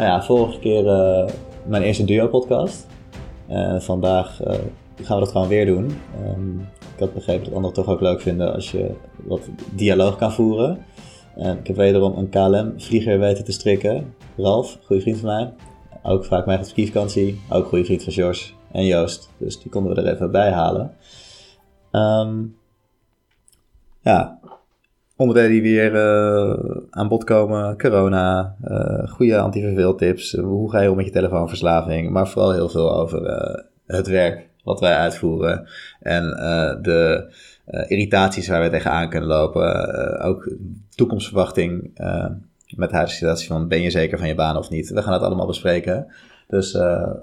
Nou ja, vorige keer uh, mijn eerste duo-podcast. Uh, vandaag uh, gaan we dat gewoon weer doen. Um, ik had begrepen dat anderen het toch ook leuk vinden als je wat dialoog kan voeren. ik heb wederom een KLM-vlieger weten te strikken. Ralf, goede vriend van mij. Ook vaak op skivakantie. Ook goede vriend van George en Joost. Dus die konden we er even bij halen. Um, ja, onderdelen die weer uh, aan bod komen. Corona, uh, goede antiverveeltips. hoe ga je om met je telefoonverslaving? Maar vooral heel veel over uh, het werk wat wij uitvoeren. En de irritaties waar we tegenaan kunnen lopen. ook toekomstverwachting met de huidige situatie van ben je zeker van je baan of niet. We gaan het allemaal bespreken. Dus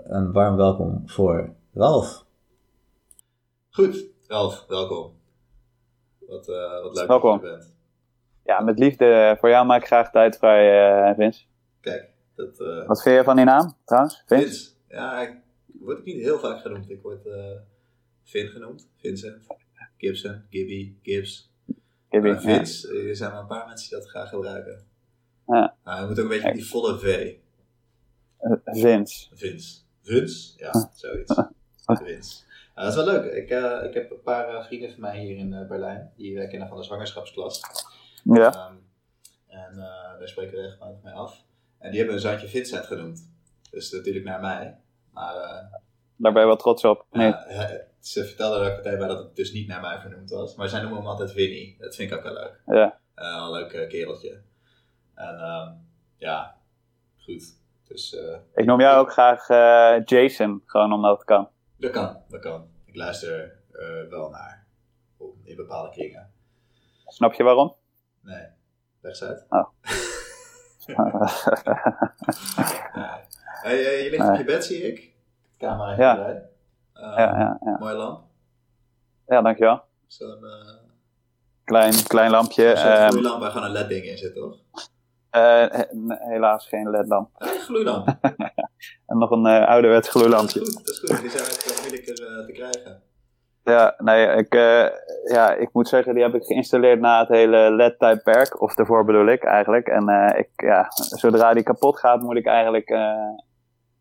een warm welkom voor Ralf. Goed, Ralf, welkom. Wat, wat leuk welkom. dat je bent ja, met liefde voor jou maak ik graag tijd vrij, uh, Vince. Kijk, dat... Uh, Wat vind je van die naam, trouwens? Vince? Ja, ik word niet heel vaak genoemd. Ik word Vin genoemd. Vincent. Gibson. Gibby. Gibbs. Gibby, uh, Vince. Er zijn maar een paar mensen die dat graag gebruiken. Ja. Nou, je moet ook een beetje die volle V. Vince. Vince. Vince? Ja, zoiets. Vince. dat is wel leuk. Ik, ik heb een paar vrienden van mij hier in Berlijn. Die kennen van de zwangerschapsklas. Ja. Ehm, en uh, daar spreken we regelmatig mee af. En die hebben een zandje Vincent genoemd. Dus natuurlijk naar mij. Maar, uh, daar ben je wel trots op. Nee. ze vertelden er ook meteen bij dat het dus niet naar mij vernoemd was. Maar zij noemen hem altijd Winnie. Dat vind ik ook wel leuk. Ja. Uh, een leuk kereltje. En um, ja, goed. Dus, ik noem jou ook graag Jason, gewoon omdat het kan. Dat kan, dat kan. Ik luister wel naar in bepaalde kringen. Snap je waarom? Nee, rechtsuit. Oh. hey, je ligt op je bed, zie ik. Camera ja. bij. Uh, ja, ja, ja. Mooie lamp. Ja, dankjewel. Zo'n uh, klein, klein lampje. Zo'n um, gloeilamp waar gewoon een LED-ding in zit, toch? Uh, helaas geen LED-lamp. Een gloeilamp. en nog een uh, ouderwets gloeilampje. Dat is goed, dat is goed. Die zijn moeilijker te krijgen. Ja, nee, ik, uh, ja, ik moet zeggen, die heb ik geïnstalleerd na het hele LED-tijdperk. Of daarvoor bedoel ik eigenlijk. En uh, ik, ja, zodra die kapot gaat, moet ik eigenlijk uh,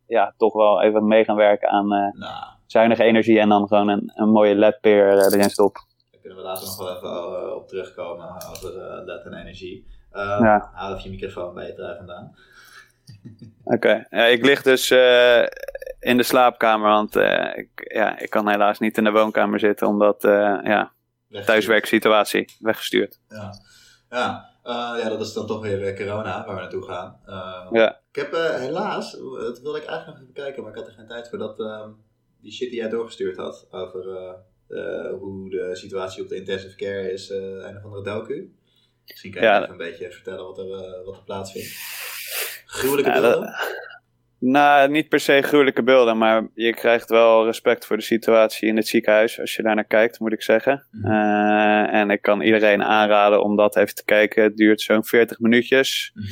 ja, toch wel even mee gaan werken aan nou. zuinige energie. En dan gewoon een, een mooie LED-peer erin stoppen. Daar kunnen we later nog wel even op terugkomen over LED en energie. ja. Haal even je microfoon bij je vandaan. Oké, ja, ik lig dus in de slaapkamer, want uh, ik, ja, ik kan helaas niet in de woonkamer zitten, omdat uh, ja, thuiswerksituatie weggestuurd. Ja, ja. ja, dat is dan toch weer corona waar we naartoe gaan. ja. Ik heb helaas, dat wilde ik eigenlijk nog even bekijken, maar ik had er geen tijd voor, dat ehm, die shit die jij doorgestuurd had over hoe de situatie op de intensive care is, een of andere docu. Misschien kan je ja, even een beetje vertellen wat er, wat er plaatsvindt. Gruwelijke beelden? Nou, niet per se gruwelijke beelden, maar je krijgt wel respect voor de situatie in het ziekenhuis als je daar naar kijkt, moet ik zeggen. Mhm. Eh, en ik kan iedereen aanraden om dat even te kijken. Het duurt zo'n 40 minuutjes. Mhm.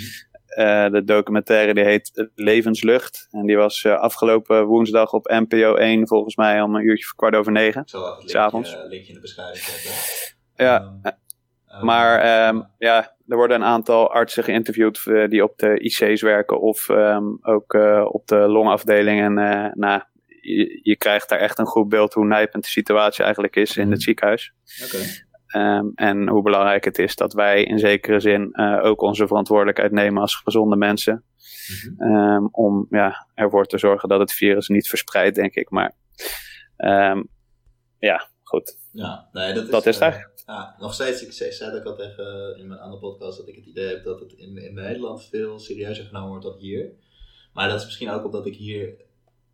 Eh, de documentaire die heet Levenslucht. En die was uh, afgelopen woensdag op NPO 1 volgens mij om een uurtje voor kwart over negen. Zal een linkje, linkje in de beschrijving zetten. Ja, um, maar um, ja, er worden een aantal artsen geïnterviewd uh, die op de IC's werken of um, ook uh, op de longafdeling. En uh, nou, je, je, krijgt daar echt een goed beeld hoe nijpend de situatie eigenlijk is in het mhm. ziekenhuis. Okay. Um, en hoe belangrijk het is dat wij in zekere zin ook onze verantwoordelijkheid nemen als gezonde mensen. Mm -hmm. um, om ja, ervoor te zorgen dat het virus niet verspreidt, denk ik. Maar ja, goed. Ja, nee, dat is, dat is eigenlijk. Ja, nog steeds, ik zei het ook al tegen eh, in mijn andere podcast, dat ik het idee heb dat het in, in Nederland veel serieuzer genomen wordt dan hier. Maar dat is misschien ook omdat ik hier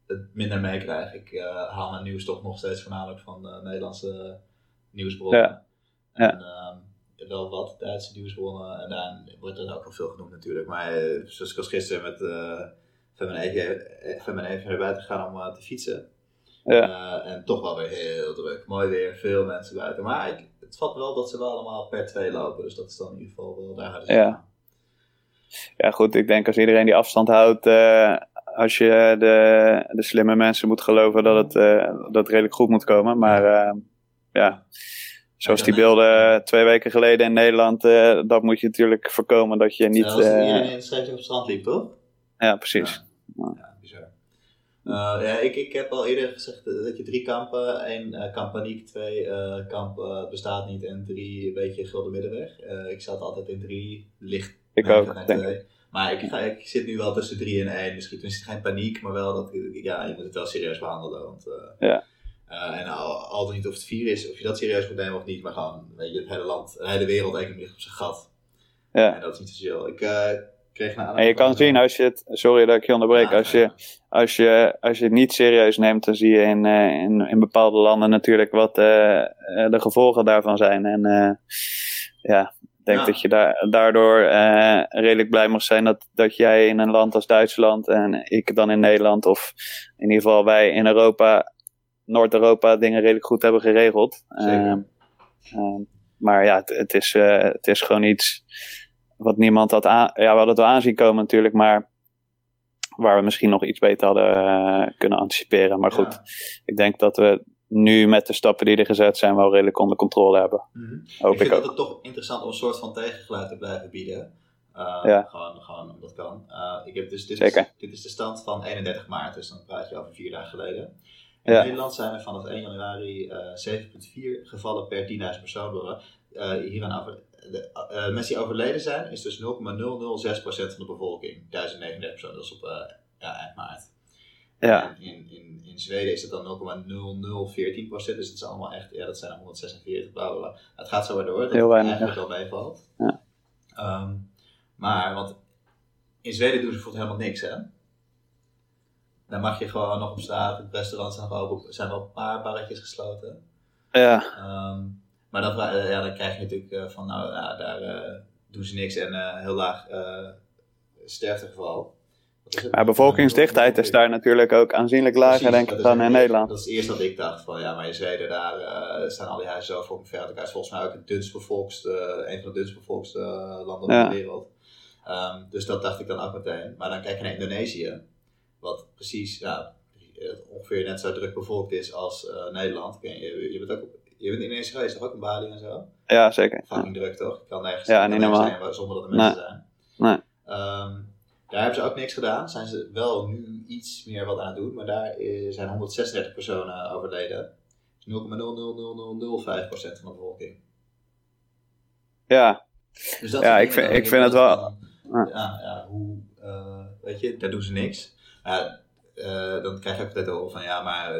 het minder meekrijg. Ik uh, haal mijn nieuws toch nog steeds voornamelijk van uh, Nederlandse nieuwsbronnen. Ja. En uh, wel wat Duitse nieuwsbronnen. En daar wordt er ook wel veel genoemd natuurlijk. Maar zoals ik was gisteren met van mijn even, van mijn even naar buiten gegaan om te fietsen. Ja. en toch wel weer heel druk. Mooi weer, veel mensen buiten. Maar ik, het valt wel dat ze wel allemaal per twee lopen. Dus dat is dan in ieder geval wel daar. Ja. ja, goed. Ik denk als iedereen die afstand houdt, uh, als je de, de slimme mensen moet geloven dat het, uh, dat het redelijk goed moet komen. Maar uh, ja, zoals die beelden twee weken geleden in Nederland, dat moet je natuurlijk voorkomen dat je niet... Ja, iedereen in het op het strand liep, toch? Ja, precies. Ja. Uh, ja, ik, ik heb al eerder gezegd dat je drie kampen, één uh, kamp paniek, twee uh, kamp bestaat niet en drie een beetje gulden middenweg. ik zat altijd in drie licht. Ik ook, denk ik. Maar ik, ik zit nu wel tussen drie en één. Misschien tenminste geen paniek, maar wel dat ja, je moet het wel serieus behandelen. Want, ja. en al, al niet of het vier is, of je dat serieus moet nemen of niet, maar gewoon, weet je, het hele land, de hele wereld economie op zijn gat. Ja. En dat is niet zo chill. Ik kreeg naar En je kan zien als je het, sorry dat ik je onderbreek, als je, als je, als je het niet serieus neemt, dan zie je in, in, in bepaalde landen natuurlijk wat de gevolgen daarvan zijn. En ja, ik denk Ja. dat je daar, daardoor eh, redelijk blij mag zijn dat, dat jij in een land als Duitsland en ik dan in Nederland, of in ieder geval wij in Europa, Noord-Europa, dingen redelijk goed hebben geregeld. Ehm, ehm, maar ja, het, het, is, eh, het is gewoon iets wat niemand had aan. Ja, we hadden het wel aanzien komen natuurlijk, maar waar we misschien nog iets beter hadden eh, kunnen anticiperen. Maar goed, Ja. ik denk dat we nu met de stappen die er gezet zijn wel redelijk onder controle hebben. Mhm. Hoop ik ik, vind ook. dat het toch interessant om een soort van tegengeluid te blijven bieden. Uh, Ja. gewoon, gewoon omdat kan. Uh, ik heb dus, dit, Zeker. Is, dit is de stand van 31 maart, dus dan praat je over vier dagen geleden. In Ja. Nederland zijn er vanaf 1 januari uh, 7,4 gevallen per 10.000 personen. Uh, hieraan over, de uh, mensen die overleden zijn, is dus 0,006% van de bevolking. 1039 personen, dat is op uh, ja, eind maart. Ja. In, in, in Zweden is het dan 0,0014 procent, dus het is allemaal echt, ja, dat zijn er 146, bla bla bla. Het gaat zo maar door, dat Heel het eigenlijk wel meevalt. Ja. Um, maar, want in Zweden doen ze bijvoorbeeld helemaal niks, hè. Dan mag je gewoon nog op straat, het restaurants zijn nog open, er zijn wel een paar barretjes gesloten. Ja, Um, maar dan, vra- ja, dan krijg je natuurlijk uh, van, nou, ja, daar uh, doen ze niks en heel laag sterftegeval. Maar bevolkingsdichtheid is daar natuurlijk ook aanzienlijk lager, Precies, denk dat ik, dan in Nederland. Dat is het eerste wat ik dacht van ja, maar in Zweden daar eh, staan al die huizen zo voor uit elkaar. Volgens mij ook het dunstbevolkste, een van de dunstbevolkste eh, landen Ja. van de wereld. Ehm, dus dat dacht ik dan ook meteen. Maar dan kijk je naar Indonesië, wat precies ja, ongeveer net zo druk bevolkt is als eh, Nederland. Je, je bent ook op, je bent in Indonesië geweest, toch ook in Bali en zo? Ja, zeker. Fucking druk toch? Je kan nergens, Ja, niet nergens zijn zonder dat er mensen zijn. Nee. Ehm, daar hebben ze ook niks gedaan. Zijn ze wel nu iets meer wat aan het doen, maar daar zijn 136 personen overleden. Dus 0,00005% van de bevolking. Ja, Dus dat Ja, ik vind- ik vind het wel van, Ja, ja, hoe, eh, weet je, daar doen ze niks. Ja, eh, dan krijg je ook altijd horen van ja, maar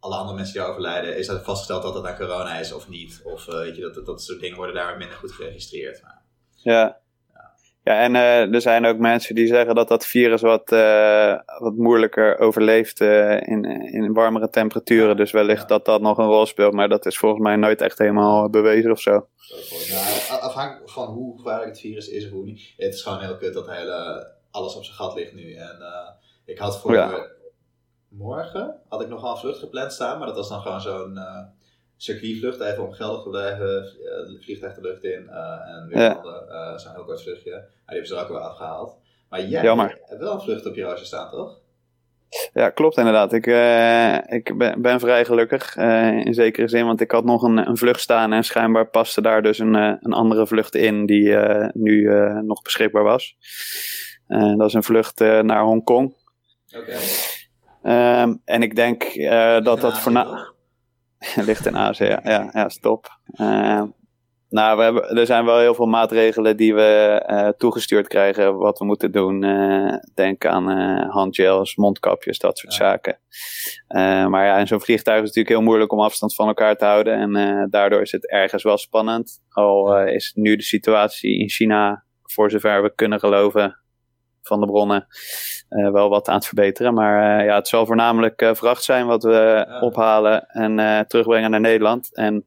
alle andere mensen die overlijden, is dat vastgesteld dat het aan corona is of niet? Of eh, weet je, dat, dat, dat soort dingen worden daar minder goed geregistreerd. Maar, ja. Ja, en eh, er zijn ook mensen die zeggen dat dat virus wat, eh, wat moeilijker overleeft in, in warmere temperaturen. Dus wellicht Ja. dat dat nog een rol speelt. Maar dat is volgens mij nooit echt helemaal bewezen of zo. Nou, afhankelijk van hoe gevaarlijk het virus is of hoe niet. Het is gewoon heel kut dat hele, alles op zijn gat ligt nu. En ik had voor Ja. Morgen had ik nogal een vlucht gepland staan, maar dat was dan gewoon zo'n eh, circuitvlucht, even om geldig te blijven, eh, vliegtuig de lucht in eh, en weer Ja. zo'n heel kort vluchtje. Maar die hebben ze er ook weer afgehaald. Maar jij Jammer. hebt wel een vlucht op je roosje staan, toch? Ja, klopt inderdaad. Ik, ik ben, ben vrij gelukkig in zekere zin, want ik had nog een, een vlucht staan en schijnbaar paste daar dus een, een andere vlucht in die nu nog beschikbaar was. Dat is een vlucht naar Hongkong. Oké. Ehm, en ik denk eh, dat dat Azië, voorna toch? ligt in Azië. Ja, ja, ja stop. Ehm, nou, we hebben, er zijn wel heel veel maatregelen die we eh, toegestuurd krijgen wat we moeten doen. Eh, denk aan handgels, mondkapjes, dat soort Ja. zaken. Maar ja, in zo'n vliegtuig is het natuurlijk heel moeilijk om afstand van elkaar te houden. En daardoor is het ergens wel spannend. Al is nu de situatie in China, voor zover we kunnen geloven van de bronnen, eh, wel wat aan het verbeteren. Maar eh, ja, het zal voornamelijk eh, vracht zijn wat we ophalen en terugbrengen naar Nederland. En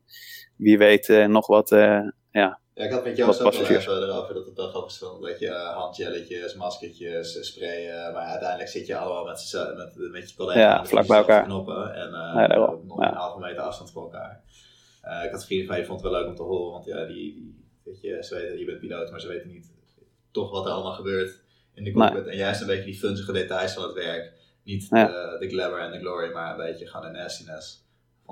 wie weet nog wat. ja, Ja, ik had met Joost ook wel even erover dat het wel grappig is dat je handjelletjes, maskertjes, sprayen, maar uiteindelijk zit je allemaal met, z'n- met, met je collega's Ja, vlak bij elkaar. knoppen en Ja, nog een halve meter afstand van elkaar. Ik had vrienden van je, vond het wel leuk om te horen, want ja, die, die weet je, ze weten, je bent piloot, maar ze weten niet toch wat er allemaal gebeurt in de cockpit. En juist een beetje die funzige details van het werk. Niet Ja. de, de glamour en de glory, maar een beetje gewoon de nastiness.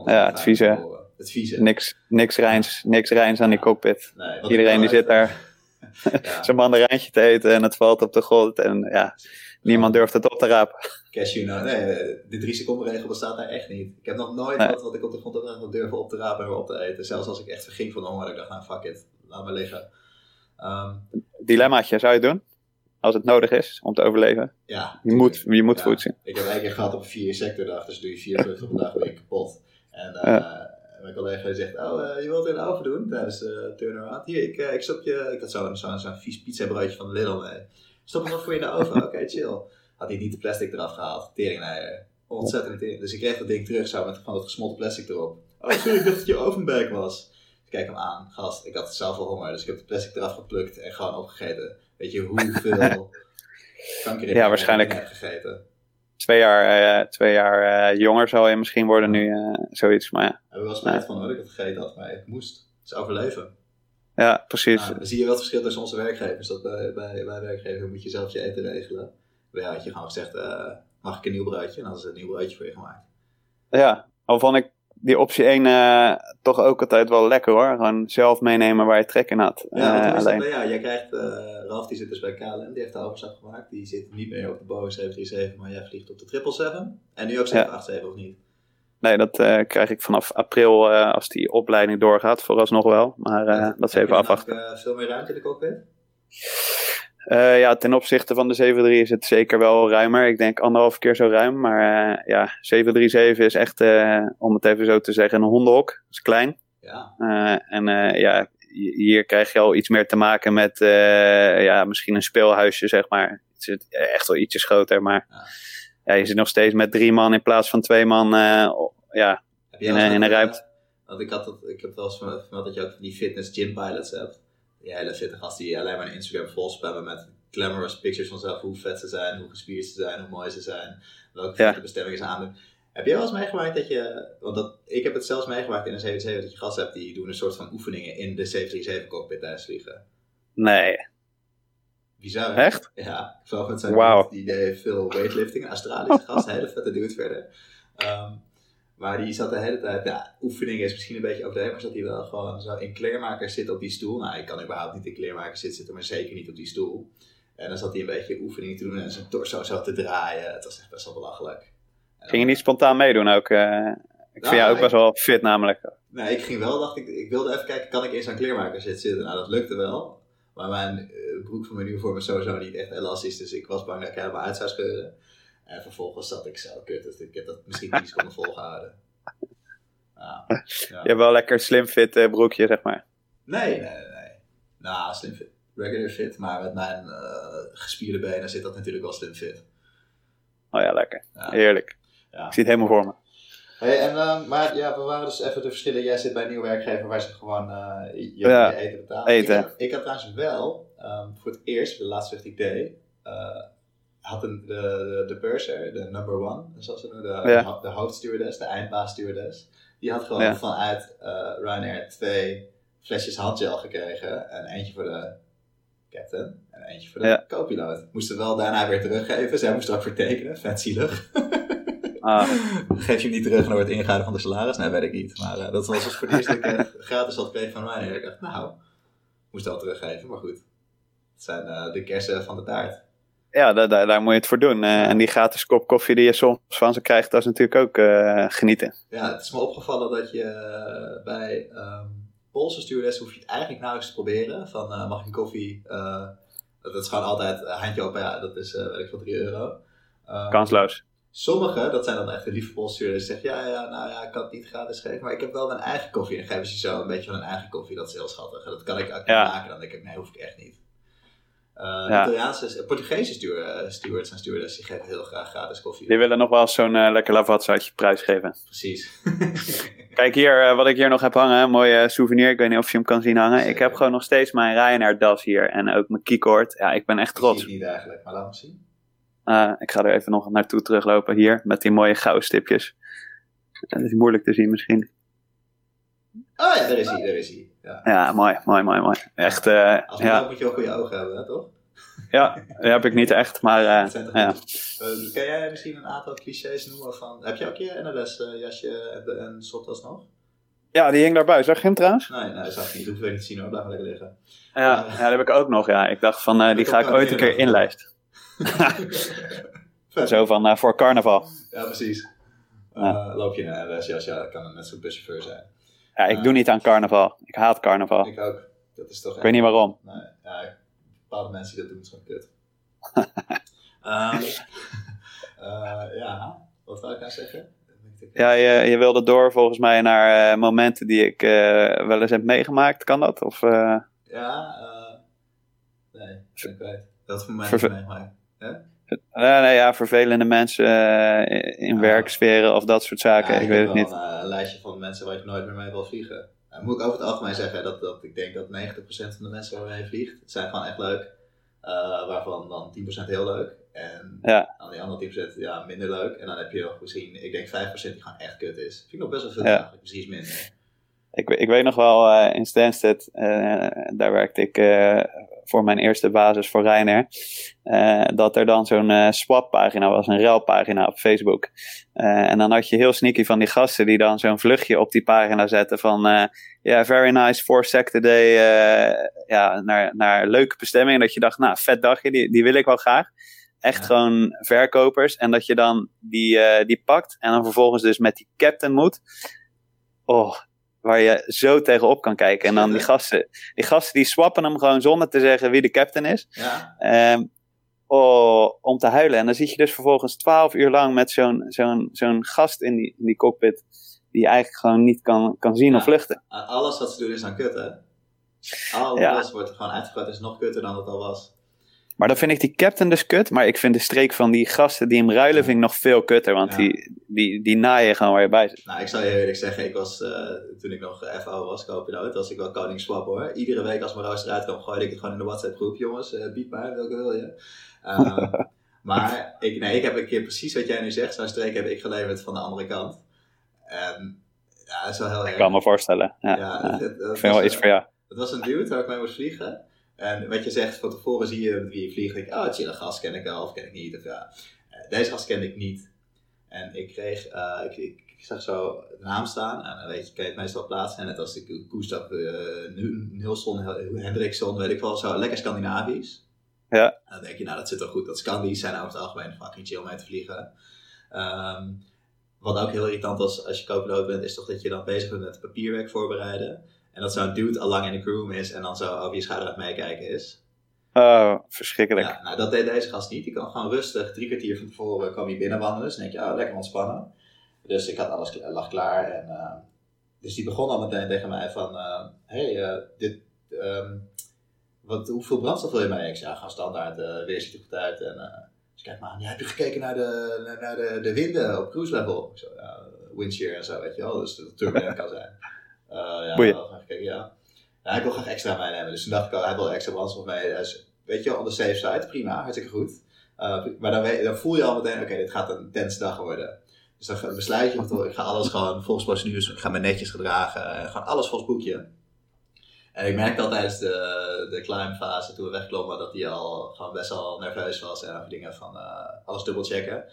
Ja, het vieze. Het vieze. niks, niks, reins, niks reins aan die cockpit. Nee, Iedereen die zit daar ja. zijn mandarijntje te eten en het valt op de grond. En ja, Niemand durft het op te rapen. Cashew nou, nee, de drie seconden regel bestaat daar echt niet. Ik heb nog nooit Nee. wat, wat ik op de grond heb durven op te rapen en op te eten. Zelfs als ik echt verging van honger, ik dacht, nou fuck it, laat maar liggen. Ehm, Dilemmaatje, zou je het doen? Als het nodig is om te overleven. ja, Je moet, je moet Ja. voedsel. Ik heb één keer gehad op een vier sectordag, dus doe je vier vluchten op een dag ben je kapot. En eh, mijn collega zegt, oh, eh, je wilt het in de oven doen tijdens de turnaround. Hier, ik, eh, ik stop je, ik had zo'n zo'n zo'n vies pizza broodje van Lidl mee. Stop hem nog voor je in de oven, oké, chill. Had hij niet de plastic eraf gehaald, teringleier. Ontzettend tering. Dus ik kreeg dat ding terug, zo met van dat gesmolten plastic erop. Oh, sorry, ik dacht dat het je ovenbag was. Ik kijk hem aan, gast, ik had zelf al honger, dus ik heb de plastic eraf geplukt en gewoon opgegeten. Weet je hoeveel kanker ik Ja, waarschijnlijk. heb gegeten? Twee jaar, eh, twee jaar eh, jonger zal je misschien worden nu, eh, zoiets. Maar ja, Ik heb er wel spijt van hoor, dat ik het gegeten had, maar ik moest. Het is overleven. ja precies. Nou, dan zie je wel het verschil tussen onze werkgevers. Dat bij, bij, bij werkgevers moet je zelf je eten regelen. Bij jou had je gewoon gezegd, eh, mag ik een nieuw broodje? En dan ze een nieuw broodje voor je gemaakt. Ja, vond ik die optie 1 eh, toch ook altijd wel lekker hoor. Gewoon zelf meenemen waar je trek in had. Ja, dat alleen. jou? Jij krijgt, eh Ralf die zit dus bij KLM, die heeft de overstap gemaakt. Die zit niet meer op de Boeing 737, maar jij vliegt op de 777. En nu ook 787 of niet? Nee, dat krijg ik vanaf april als die opleiding doorgaat, vooralsnog wel. Maar Ja. dat is Heb even je afwachten. ook, eh, veel meer ruimte in de cockpit? Eh, ja, ten opzichte van de 737 is het zeker wel ruimer. Ik denk anderhalf keer zo ruim. Maar eh, ja, 737 is echt, eh, om het even zo te zeggen, een hondenhok. Dat is klein. Ja. En ja, hi- hier krijg je al iets meer te maken met ja, misschien een speelhuisje, zeg maar. Het is echt wel ietsjes groter, maar Ja. ja, je zit nog steeds met drie man in plaats van twee man. ja, In in een ruimte. Want ik, had dat, ik heb wel eens vermeld dat je ook die fitness gym pilots hebt. Die hele fitte gasten die alleen maar een Instagram vol spammen met glamorous pictures van zelf. Hoe vet ze zijn, hoe gespierd ze zijn, hoe mooi ze zijn. Welke Ja. bestemmingen ze aandoen. Heb jij wel eens meegemaakt dat je, want dat, ik heb het zelfs meegemaakt in een 777 dat je gasten hebt die doen een soort van oefeningen in de 737 cockpit tijdens vliegen. nee. Bizar. Echt? Ja, ik zag met zijn Wauw. die deed veel weightlifting. Australische gast, hele vette dude verder. Ehm, maar die zat de hele tijd, ja, oefeningen is misschien een beetje overdreven, maar zat hij wel gewoon zo in kleermakers zitten op die stoel. Nou, ik kan überhaupt niet in kleermakers zitten, zitten, maar zeker niet op die stoel. En dan zat hij een beetje oefeningen te doen en zijn torso zo te draaien. Het was echt best wel belachelijk. Dan- Ging je niet spontaan meedoen ook? eh? ik vind Nou, jou ook best wel fit namelijk. Nee, ik ging wel, dacht ik, ik wilde even kijken, kan ik in zo'n kleermaker zitten zitten? Nou, dat lukte wel. Maar mijn eh, broek van mijn uniform is sowieso niet echt elastisch, dus ik was bang dat ik helemaal uit zou scheuren. En vervolgens zat ik zo, kut, dus ik heb dat misschien 10 seconden volgehouden. Ja. ja. Je hebt wel lekker slim fit eh, broekje, zeg maar. Nee, nee, nee. Nou, slim fit. Regular fit, maar met mijn eh, gespierde benen zit dat natuurlijk wel slim fit. Oh ja, lekker. Ja. Heerlijk. Ja. Ik zie het helemaal voor me. Hey, en, eh, maar ja, we waren dus even de verschillen. Jij zit bij een nieuwe werkgever waar ze gewoon eh, je, eten betalen. eten. Ik, had, ik had trouwens wel, ehm, voor het eerst, de laatste vlucht die ik deed, had een, de, de, de purser, de number one, zoals ze noemen, de, Ja. de hoofdstewardess, de eindbaasstewardess, die had gewoon Ja. vanuit eh Ryanair twee flesjes handgel gekregen. En eentje voor de captain en eentje voor de Ja. co-piloot. Moesten wel daarna weer teruggeven. Zij moest ook voor tekenen, vet zielig. Ah, Geef je hem niet terug en dan wordt ingehouden van de salaris? Nee, weet ik niet. Maar eh, dat was dus voor het eerst dat ik echt gratis had gekregen van Ryanair. Ik dacht, nou, moest wel teruggeven, maar goed. Het zijn eh, de kersen van de taart. Ja, daar, daar, daar moet je het voor doen. Eh, en die gratis kop koffie die je soms van ze krijgt, dat is natuurlijk ook eh, genieten. Ja, het is me opgevallen dat je eh, bij ehm Poolse stewardess hoef je het eigenlijk nauwelijks te proberen. Van, mag ik een koffie? Dat is gewoon altijd handje open, ja, dat is, weet ik veel, 3 euro. Ehm, Kansloos. Sommigen, dat zijn dan echt de lieve polstuurders, die zeggen ja, ja, nou ja, ik kan het niet gratis geven, maar ik heb wel mijn eigen koffie. En geven ze zo een beetje van hun eigen koffie, dat is heel schattig. En dat kan ik ook Ja. maken. Dan denk ik, nee, hoef ik echt niet. Eh Ja. Italiaanse, Portugese eh, stewards en stewards, die geven heel graag gratis koffie. Die willen nog wel eens zo'n eh, lekker lavatsaatje prijs geven. Precies. Kijk hier, wat ik hier nog heb hangen. Een mooie souvenir. Ik weet niet of je hem kan zien hangen. Ik heb gewoon nog steeds mijn Ryanair das hier. En ook mijn keycord. Ja, ik ben echt Zie ik trots. niet eigenlijk, maar laat me zien. Ik ga er even nog naartoe teruglopen. Hier, met die mooie goudstipjes. Het is moeilijk te zien misschien. Oh ja, daar is hij, daar is hij. Ja. Ja, mooi, mooi, mooi, mooi. Echt, eh, Als ja. moet je wel goede ogen hebben, hè, toch? ja, dat heb ik niet echt. Maar Dat toch ja. goed? Eh, kan jij misschien een aantal clichés noemen van... Heb je ook je NLS-jasje en, en stropdas nog? ja, die hing daarbij. Zag je hem trouwens? Nee, nee, dat zag ik niet. Hoeven we niet te zien hoor. Blijf lekker liggen. Ja, ja, dat heb ik ook nog. Ja. Ik dacht van, die ga ik ooit een keer inlijsten. Zo van uh, voor carnaval. Ja, precies. Uh, Loop je naar de SJ's, ja, kan het net zo'n buschauffeur zijn. Ja, ik doe niet aan carnaval. Ik haat carnaval. Ik ook. Dat is toch ik weet niet waarom. Nee, ja, bepaalde mensen die dat doen, is gewoon kut. um, ja, wat wil ik nou zeggen? Ja, je, je wilde door volgens mij naar uh, momenten die ik uh, wel eens heb meegemaakt. Kan dat? Of. Ja, nee, ik ben kwijt. Dat voor mij meegemaakt. Nee, ja, vervelende mensen in ah. werksferen of dat soort zaken. Ja, ik, weet het niet. Een, een lijstje van mensen waar je nooit meer mee wil vliegen. Dan moet ik over het algemeen zeggen dat, dat ik denk dat 90% van de mensen waar je mee vliegt, het zijn gewoon echt leuk. waarvan dan 10% heel leuk. En ja. aan die andere 10% ja, minder leuk. En dan heb je nog misschien, ik denk 5% die gewoon echt kut is. Vind ik nog best wel veel ja. eigenlijk, precies minder. Ik, ik weet nog wel uh, in Stansted, uh, daar werkte ik voor mijn eerste basis voor Reiner, dat er dan zo'n swap-pagina was, een ruilpagina op Facebook. en dan had je heel sneaky van die gasten die dan zo'n vluchtje op die pagina zetten van, ja, yeah, very nice, four sec today, ja, naar, naar leuke bestemming. En dat je dacht, nou, vet dagje, die, die wil ik wel graag. Echt gewoon verkopers. En dat je dan die, uh, die pakt. En dan vervolgens dus met die captain moet. Oh, waar je zo tegenop kan kijken. En dan die gasten. Die gasten die swappen hem gewoon zonder te zeggen wie de captain is. Ja. Um, oh, om te huilen. En dan zit je dus vervolgens twaalf uur lang met zo'n zo'n zo'n gast in die, in die cockpit. Die je eigenlijk gewoon niet kan, kan zien of vluchten. Alles wat ze doen is dan kut, hè? Alles ja. wordt er gewoon uitgegooid. is nog kutter dan het al was. Maar dan vind ik die captain dus kut. Maar ik vind de streek van die gasten die hem ruilen vind ik nog veel kutter. Want die, die, die naaien gewoon waar je bij zit. Nou, ik zou je eerlijk zeggen. Ik was, uh, toen ik nog FO was, co-piloot, was ik wel koning swap hoor. Iedere week als mijn rooster eruit kwam, gooide ik het gewoon in de WhatsApp groep. Jongens, uh, bied maar, welke wil je? Uh, maar ik, nee, ik heb een keer precies wat jij nu zegt. Zo'n streek heb ik geleverd van de andere kant. En ja, dat is wel heel erg. Ik kan me voorstellen. Ja, ja, Het, het, ik vind wel iets voor jou. Het was een dude waar ik mee moest vliegen. En wat je zegt, van tevoren zie je wie je vliegt. Denk oh, chille gast ken ik al of ken ik niet. Of, ja. Eh, deze gast kende ik niet. En ik kreeg, uh, ik, ik, ik, zag zo de naam staan. En dan weet je, kan je het meestal plaatsen. En net als ik Gustav uh, Nilsson, Hendriksson, weet ik wel, zo lekker Scandinavisch. Ja. En dan denk je, nou dat zit wel goed. Dat Scandi's zijn over het algemeen fucking chill mee te vliegen. Um, wat ook heel irritant was als je co bent, is toch dat je dan bezig bent met papierwerk voorbereiden. En dat zo'n dude al lang in de crewroom is en dan zo over je schouder aan het meekijken is. Oh, verschrikkelijk. Ja, nou, dat deed deze gast niet. Die kan gewoon rustig, drie kwartier van tevoren kwam hij binnenwandelen. Dus dan denk je, oh, lekker ontspannen. Dus ik had alles lag klaar. En, uh, dus die begon al meteen tegen mij van, uh, hey, uh, dit, um, wat, hoeveel brandstof wil je mee? Ik zei, ja, gewoon standaard, uh, weer ziet er goed uit. En, dus kijk maar, ja, heb je gekeken naar de, naar, de, de winden op cruise level? Ik zo, ja, windshear en zo, weet je wel. Dus dat het turbulent kan zijn. Uh, ja, wel kijken, ja. ja. ik wil graag extra meenemen. Dus toen dacht ik al, hij wil extra brandstof mee. Dus, weet je, on de safe side, prima, hartstikke goed. Uh, maar dan, weet, dan, voel je al meteen, oké, dit gaat een tense dag worden. Dus dan besluit je, ik ga alles gewoon volgens procedures, ik ga me netjes gedragen, uh, gewoon alles volgens boekje. En ik merkte al tijdens de, de climbfase, toen we wegklommen, dat hij al gewoon best wel nerveus was en over dingen van uh, alles dubbelchecken.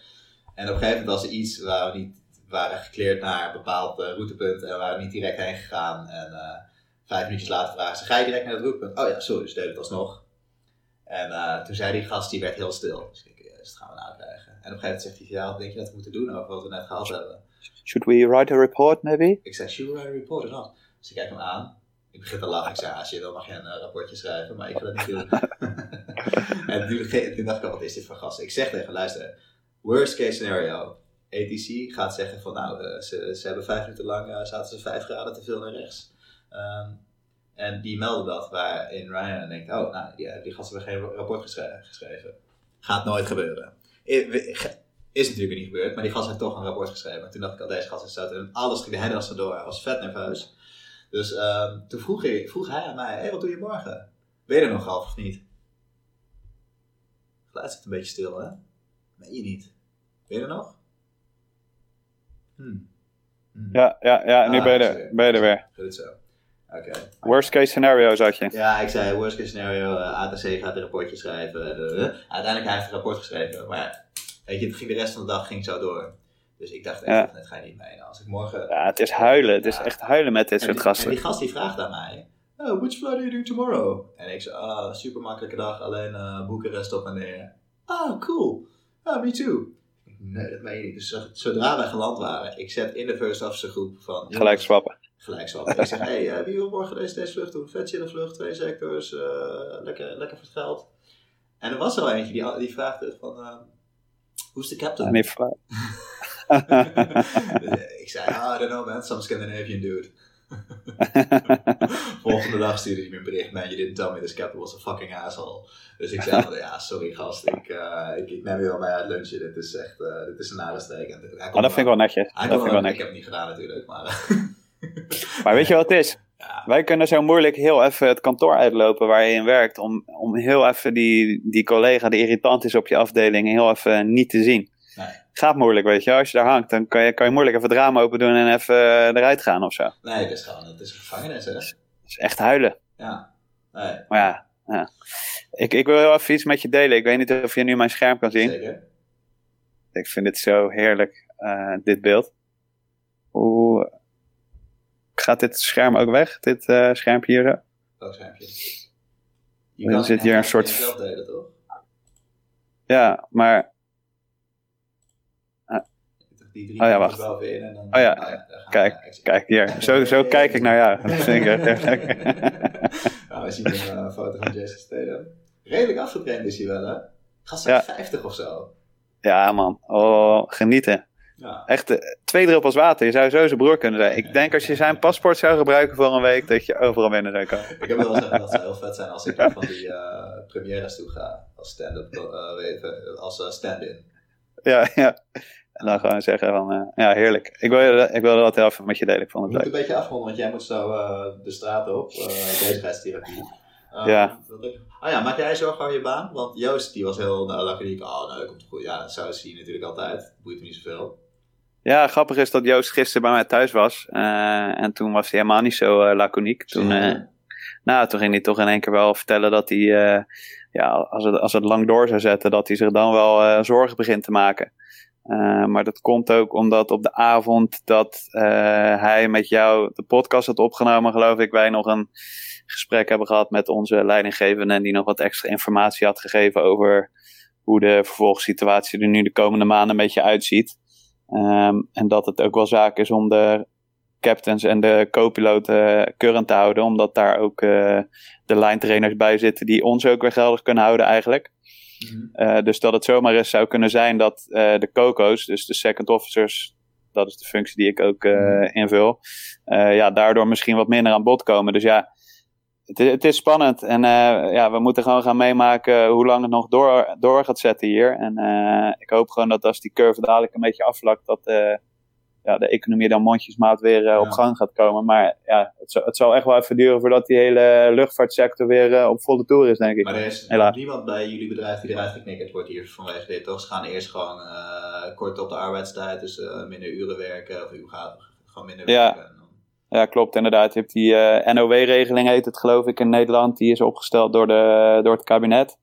En op een gegeven moment was er iets waar we niet waren gekleerd naar een bepaald routepunt en waren niet direct heen gegaan. En uh, vijf minuutjes later vragen ze, ga je direct naar het routepunt? Oh ja, sorry, dus deed het alsnog. En uh, toen zei die gast, die werd heel stil. Dus ik, yes, dat gaan we nou krijgen. En op een gegeven moment zegt hij, ja, wat denk je dat we moeten doen over wat we net gehad hebben? Should we write a report, maybe? Ik zei, should we write a report or not? Dus ik kijk hem aan. Ik begin te lachen. Ik zei, als je wil mag je een rapportje schrijven, maar ik ga dat niet doen. en toen, dacht ik, wat is dit voor gast? Ik zeg tegen, luister, worst case scenario ATC gaat zeggen van nou, uh, ze, ze hebben vijf minuten lang uh, zaten ze vijf graden te veel naar rechts. Um, en die melden dat waarin Ryan denkt, oh nou, die, die gasten hebben geen rapport geschreven. Gaat nooit gebeuren. Is natuurlijk niet gebeurd, maar die gast heeft toch een rapport geschreven. En toen dacht ik al, deze gast is zout. En alles ging de hele door. Hij was vet nerveus. Dus um, toen vroeg, ik, vroeg hij aan mij, hé, hey, wat doe je morgen? Ben je er nog half of niet? Het geluid zit een beetje stil, hè? Nee, je niet. Ben je er nog? Hmm. Hmm. Ja, ja, ja, nu ah, ben, je er, ben je er weer. Goed zo. Oké. Okay. Worst case scenario, zat je? Ja, ik zei worst case scenario, uh, eh, ATC gaat een rapportje schrijven. Uh, uiteindelijk heeft hij een rapport geschreven, maar weet je, het ging de rest van de dag ging zo door. Dus ik dacht, ja. net ga je niet mee. Als ik morgen... Ja, het is huilen. Het is echt huilen met dit soort gasten. En die gast die vraagt aan mij, oh, which flight are you doing tomorrow? En ik zei, ah, oh, super makkelijke dag, alleen uh, Boekarest op en neer. Oh, cool. Ah, me too. Nee, dat meen je niet. Dus zodra wij geland waren, ik zet in de first officer groep van... Gelijk swappen. Gelijk swappen. ik zeg, hey, uh, wie wil morgen deze, deze vlucht doen? Vet chille vlucht, twee sectors, uh, lekker, lekker voor het geld. En er was er eentje die, die vraagde van, uh, hoe is de captain? ik zei, ah, I don't know man, some Scandinavian dude. Volgende dag stuurde hij me een bericht, man, you didn't tell me this captain was a fucking asshole. Dus ik zei, ja, sorry gast, ik, uh, ik, ik, neem je wel mee uit lunchen, dit is echt, uh, dit is een nare streek. En, maar dat vind ik wel netjes. Dat vind ik, wel ik heb het niet gedaan natuurlijk, maar... maar weet je wat het is? Ja. Wij kunnen zo moeilijk heel even het kantoor uitlopen waar je in werkt, om, om heel even die, die collega die irritant is op je afdeling heel even niet te zien. Gaat moeilijk, weet je. Als je daar hangt, dan kan je, kan je moeilijk even het raam open doen en even eh, eruit gaan of zo. Nee, het is gewoon, het is een gevangenis, hè. Het is echt huilen. Ja. Nee. Maar ja, ja. Ik, ik wil heel even iets met je delen. Ik weet niet of je nu mijn scherm kan zien. Zeker. Ik vind het zo heerlijk, uh, dit beeld. Hoe gaat dit scherm ook weg? Dit uh, schermpje hier? Welk schermpje? Je kan zit hier een soort... zelf delen, toch? Ja, maar die drie oh ja, wacht. bovenin en dan... Oh ja, ja kijk, kijk hier. Zo, zo kijk ik naar jou. Dat vind ik echt nou, we zien een uh, foto van Jason Statham. Redelijk afgetraind is hij wel, hè? Gast ja. 50 of zo. Ja, man. Oh, genieten. Ja. Echt uh, twee druppels water. Je zou zo zijn broer kunnen zijn. Ik denk als je zijn paspoort zou gebruiken voor een week, dat je overal binnen zou komen. ik heb wel eens gezegd dat het heel vet zijn als ik van die uh, premières toe ga. Als stand-up, als stand-in. Ja, ja. En dan gewoon zeggen van, uh, ja, heerlijk. Ik wil, ik wil dat heel even met je delen. Ik vond het leuk. een beetje afronden, want jij moet zo uh, de straat op, uh, bezigheidstherapie. ja. Ah ja, maak jij zorgen over je baan? Want Joost die was heel nou, laconiek. Oh, nou, dat komt goed. Ja, dat zou je natuurlijk altijd. Boeit me niet zoveel. Ja, grappig is dat Joost gisteren bij mij thuis was. en toen was hij helemaal niet zo laconiek. Toen, nou, toen ging hij toch in één keer wel vertellen dat hij, ja, als het, als het lang door zou zetten, dat hij zich dan wel zorgen begint te maken. Uh, maar dat komt ook omdat op de avond dat uh, hij met jou de podcast had opgenomen, geloof ik, wij nog een gesprek hebben gehad met onze leidinggevende en die nog wat extra informatie had gegeven over hoe de vervolgssituatie er nu de komende maanden een beetje uitziet. Um, en dat het ook wel zaak is om de captains en de co-piloten current te houden, omdat daar ook uh, de lijntrainers bij zitten die ons ook weer geldig kunnen houden eigenlijk. Uh, dus dat het zomaar eens zou kunnen zijn dat uh, de COCO's, dus de second officers, dat is de functie die ik ook uh, invul, ja, daardoor misschien wat minder aan bod komen. Dus ja, het, het is spannend en ja, we moeten gewoon gaan meemaken hoe lang het nog door, door gaat zetten hier. En ik hoop gewoon dat als die curve dadelijk een beetje afvlakt, dat ja, de economie dan mondjesmaat weer uh, op gang gaat komen. Maar ja, het, zal, het zal echt wel even duren voordat die hele luchtvaartsector weer uh, op volle toer is, denk ik. Maar er is Helaas. niemand bij jullie bedrijf die eruit geknikkerd wordt hier vanwege dit, toch? Ze gaan eerst gewoon uh, kort op de arbeidstijd, dus minder uren werken, of u gaat gewoon minder ja. werken. Ja, klopt inderdaad. Je hebt die NOW-regeling, heet het geloof ik in Nederland. Die is opgesteld door, de, door het kabinet.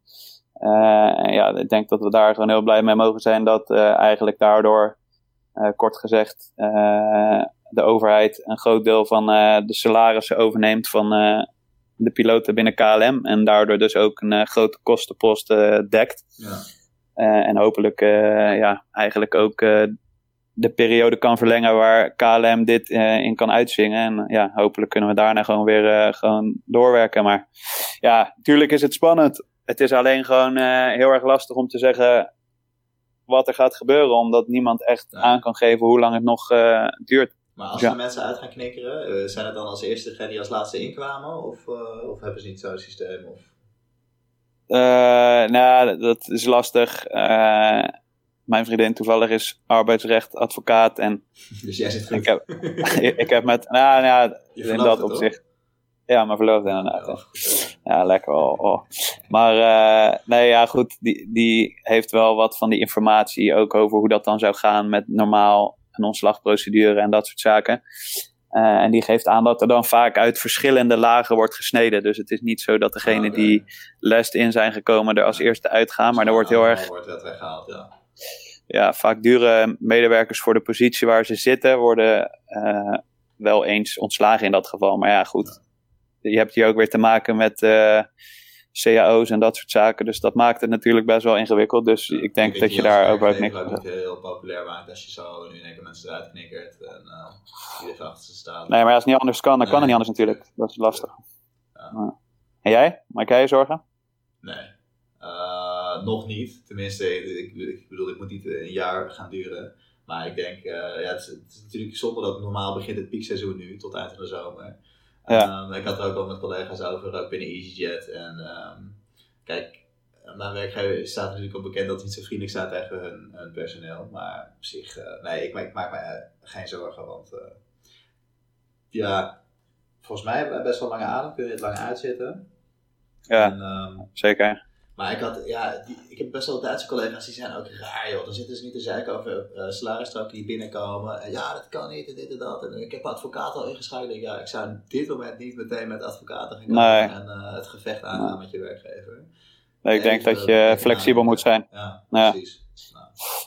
en ja, ik denk dat we daar gewoon heel blij mee mogen zijn dat eigenlijk daardoor kort gezegd, uh, de overheid een groot deel van uh, de salarissen overneemt van de piloten binnen KLM. En daardoor dus ook een grote kostenpost dekt. Ja. en hopelijk ja, eigenlijk ook de periode kan verlengen waar KLM dit in kan uitzingen. En ja, hopelijk kunnen we daarna gewoon weer gewoon doorwerken. Maar ja, natuurlijk is het spannend. Het is alleen gewoon heel erg lastig om te zeggen wat er gaat gebeuren, omdat niemand echt aan kan geven hoe lang het nog uh, duurt. Maar als ja. er mensen uit gaan knikkeren, uh, zijn het dan als eerste degenen die als laatste inkwamen? Of, uh, of hebben ze niet zo'n systeem? Of? nou, dat is lastig. mijn vriendin toevallig is arbeidsrechtadvocaat. En dus jij zit goed? Ik heb, ik heb met, nou, nou in dat opzicht. Ja, mijn verloofde inderdaad. Ja, ja lekker. Oh, oh. Maar uh, nee, ja, goed. Die, die heeft wel wat van die informatie ook over hoe dat dan zou gaan met normaal een ontslagprocedure en dat soort zaken. Uh, en die geeft aan dat er dan vaak uit verschillende lagen wordt gesneden. Dus het is niet zo dat degenen oh, okay. die lest in zijn gekomen er als eerste uitgaan. Maar er wordt heel erg. Wordt weggehaald, ja. ja, vaak dure medewerkers voor de positie waar ze zitten worden uh, wel eens ontslagen in dat geval. Maar ja, goed je hebt hier ook weer te maken met uh, cao's en dat soort zaken. Dus dat maakt het natuurlijk best wel ingewikkeld. Dus ik denk dat je daar ook wel niks niet heel populair maakt als je zo nu in één keer mensen eruit knikkert en uh, iedereen achter ze staat. Nee, maar als het niet anders kan, dan kan het niet anders natuurlijk. Dat is lastig. Ja. En jij? Maak jij je zorgen? Nee. Uh, nog niet. Tenminste, ik, ik, bedoel, het moet niet een jaar gaan duren. Maar ik denk, uh, ja, het is, het, is, natuurlijk zonde dat normaal begint het piekseizoen nu, tot eind van de zomer. Ja. Um, ik had het ook al met collega's over, ook binnen EasyJet. En um, kijk, mijn werkgever staat natuurlijk ook bekend dat het niet zo vriendelijk staat tegen hun, hun personeel. Maar op zich, uh, nee, ik, ik, maak me geen zorgen. Want uh, ja, volgens mij hebben we best wel lange adem, kunnen we het lang uitzitten. Ja, en, um, zeker. Maar ik had, ja, die, ik heb best wel Duitse collega's die zijn ook raar, joh. Dan zitten ze niet te zeiken over uh, die binnenkomen. En ja, dat kan niet en dit en dat. En ik heb advocaat al ingeschakeld. Ja, ik zou op dit moment niet meteen met advocaten gaan komen nee. en uh, het gevecht aangaan nee. met je werkgever. Nee, ik denk Even, dat je flexibel moet zijn. Ja, precies. Nou.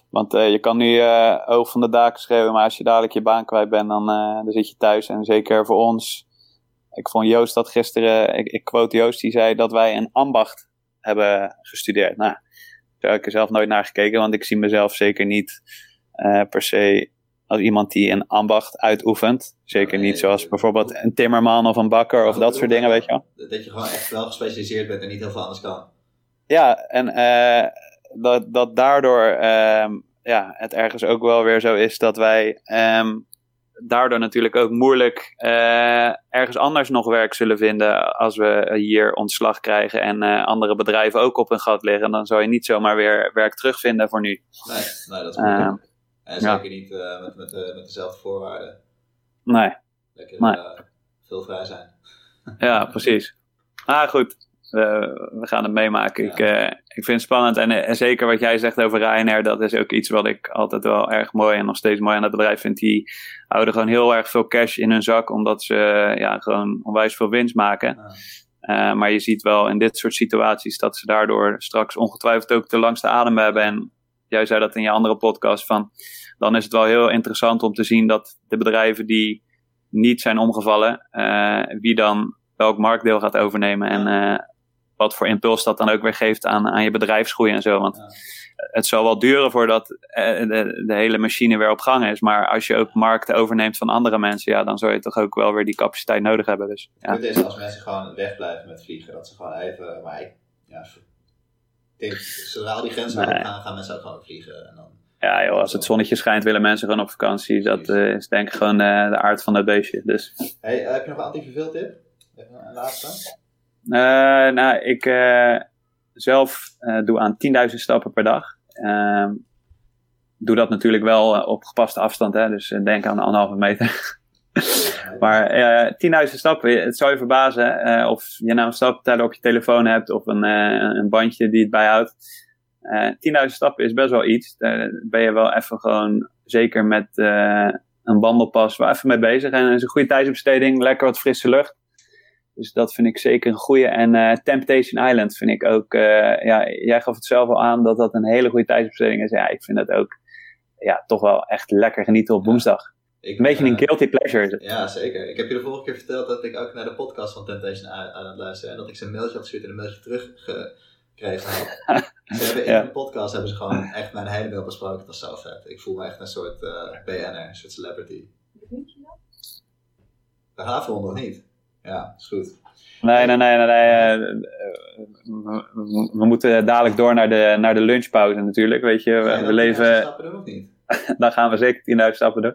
Want uh, je kan nu uh, oog van de daken schreeuwen, maar als je dadelijk je baan kwijt bent, dan, dan zit je thuis. En zeker voor ons, ik vond Joost dat gisteren, ik, ik quote Joost, die zei dat wij een ambacht hebben gestudeerd. Nou, daar heb ik er zelf nooit naar gekeken, want ik zie mezelf zeker niet uh, per se als iemand die een ambacht uitoefent. Zeker niet zoals bijvoorbeeld een timmerman of een bakker of dat soort dingen, weet je wel. Dat je gewoon echt wel gespecialiseerd bent en niet heel veel anders kan. Ja, en uh, dat, dat daardoor uh, ja, het ergens ook wel weer zo is dat wij um, daardoor natuurlijk ook moeilijk uh, ergens anders nog werk zullen vinden als we hier ontslag krijgen en uh, andere bedrijven ook op hun gat liggen. Dan zou je niet zomaar weer werk terugvinden voor nu. Nee, nee dat is moeilijk. Uh, en zeker ja. niet met, met, met dezelfde voorwaarden. Nee. Lekker nee. veel vrij zijn. ja, precies. Ah, goed. Uh, we gaan het meemaken. Ja. Ik, uh, ik vind het spannend. En, en, zeker wat jij zegt over Ryanair, dat is ook iets wat ik altijd wel erg mooi en nog steeds mooi aan het bedrijf vind. Die houden gewoon heel erg veel cash in hun zak, omdat ze ja, gewoon onwijs veel winst maken. Ja. Uh, maar je ziet wel in dit soort situaties dat ze daardoor straks ongetwijfeld ook de langste adem hebben. En jij zei dat in je andere podcast van, dan is het wel heel interessant om te zien dat de bedrijven die niet zijn omgevallen, wie dan welk marktdeel gaat overnemen. En wat voor impuls dat dan ook weer geeft aan, aan je bedrijfsgroei en zo. Want ja. het zal wel duren voordat de, de, hele machine weer op gang is. Maar als je ook markten overneemt van andere mensen, ja, dan zou je toch ook wel weer die capaciteit nodig hebben. Dus, ja. Het is als mensen gewoon wegblijven met vliegen, dat ze gewoon even. Maar ik, ja, ik denk, zodra al die grenzen nee. gaan, gaan mensen ook gewoon vliegen. En dan, ja, joh, als het zonnetje schijnt, willen mensen gewoon op vakantie. Dat uh, is denk ik gewoon uh, de aard van het beestje. Dus. Hey, heb je nog een antiverveel tip? Even een laatste. Uh, nou, ik uh, zelf uh, doe aan 10.000 stappen per dag. Ehm, doe dat natuurlijk wel op gepaste afstand, hè, dus denk aan anderhalve meter. maar 10.000 stappen, het zou je verbazen of je nou een stapteller op je telefoon hebt of een, een bandje die het bijhoudt. 10.000 stappen is best wel iets. Daar ben je wel even gewoon, zeker met een wandelpas, wel even mee bezig. En het is een goede tijdsbesteding, lekker wat frisse lucht. Dus dat vind ik zeker een goede. En uh, Temptation Island vind ik ook. Uh, ja, jij gaf het zelf al aan dat dat een hele goede tijdsbesteding is. Ja, ik vind dat ook ja, toch wel echt lekker genieten op woensdag. Ik, een beetje uh, een guilty pleasure is het. Ja, zeker. Ik heb je de vorige keer verteld dat ik ook naar de podcast van Temptation Island luister. En dat ik ze een mailtje had gestuurd en een mailtje teruggekregen had. ze hebben in ja. de podcast hebben ze gewoon echt mijn hele mail besproken. Dat is zo vet. Ik voel me echt een soort BN'er, een soort celebrity. Gaan afronden of niet? Ja, is goed. Nee, nee, nee, nee. nee. We, we, moeten dadelijk door naar de, naar de lunchpauze natuurlijk, weet je. We, we leven... stappen doen of niet? Dan gaan we zeker 10.000 stappen doen.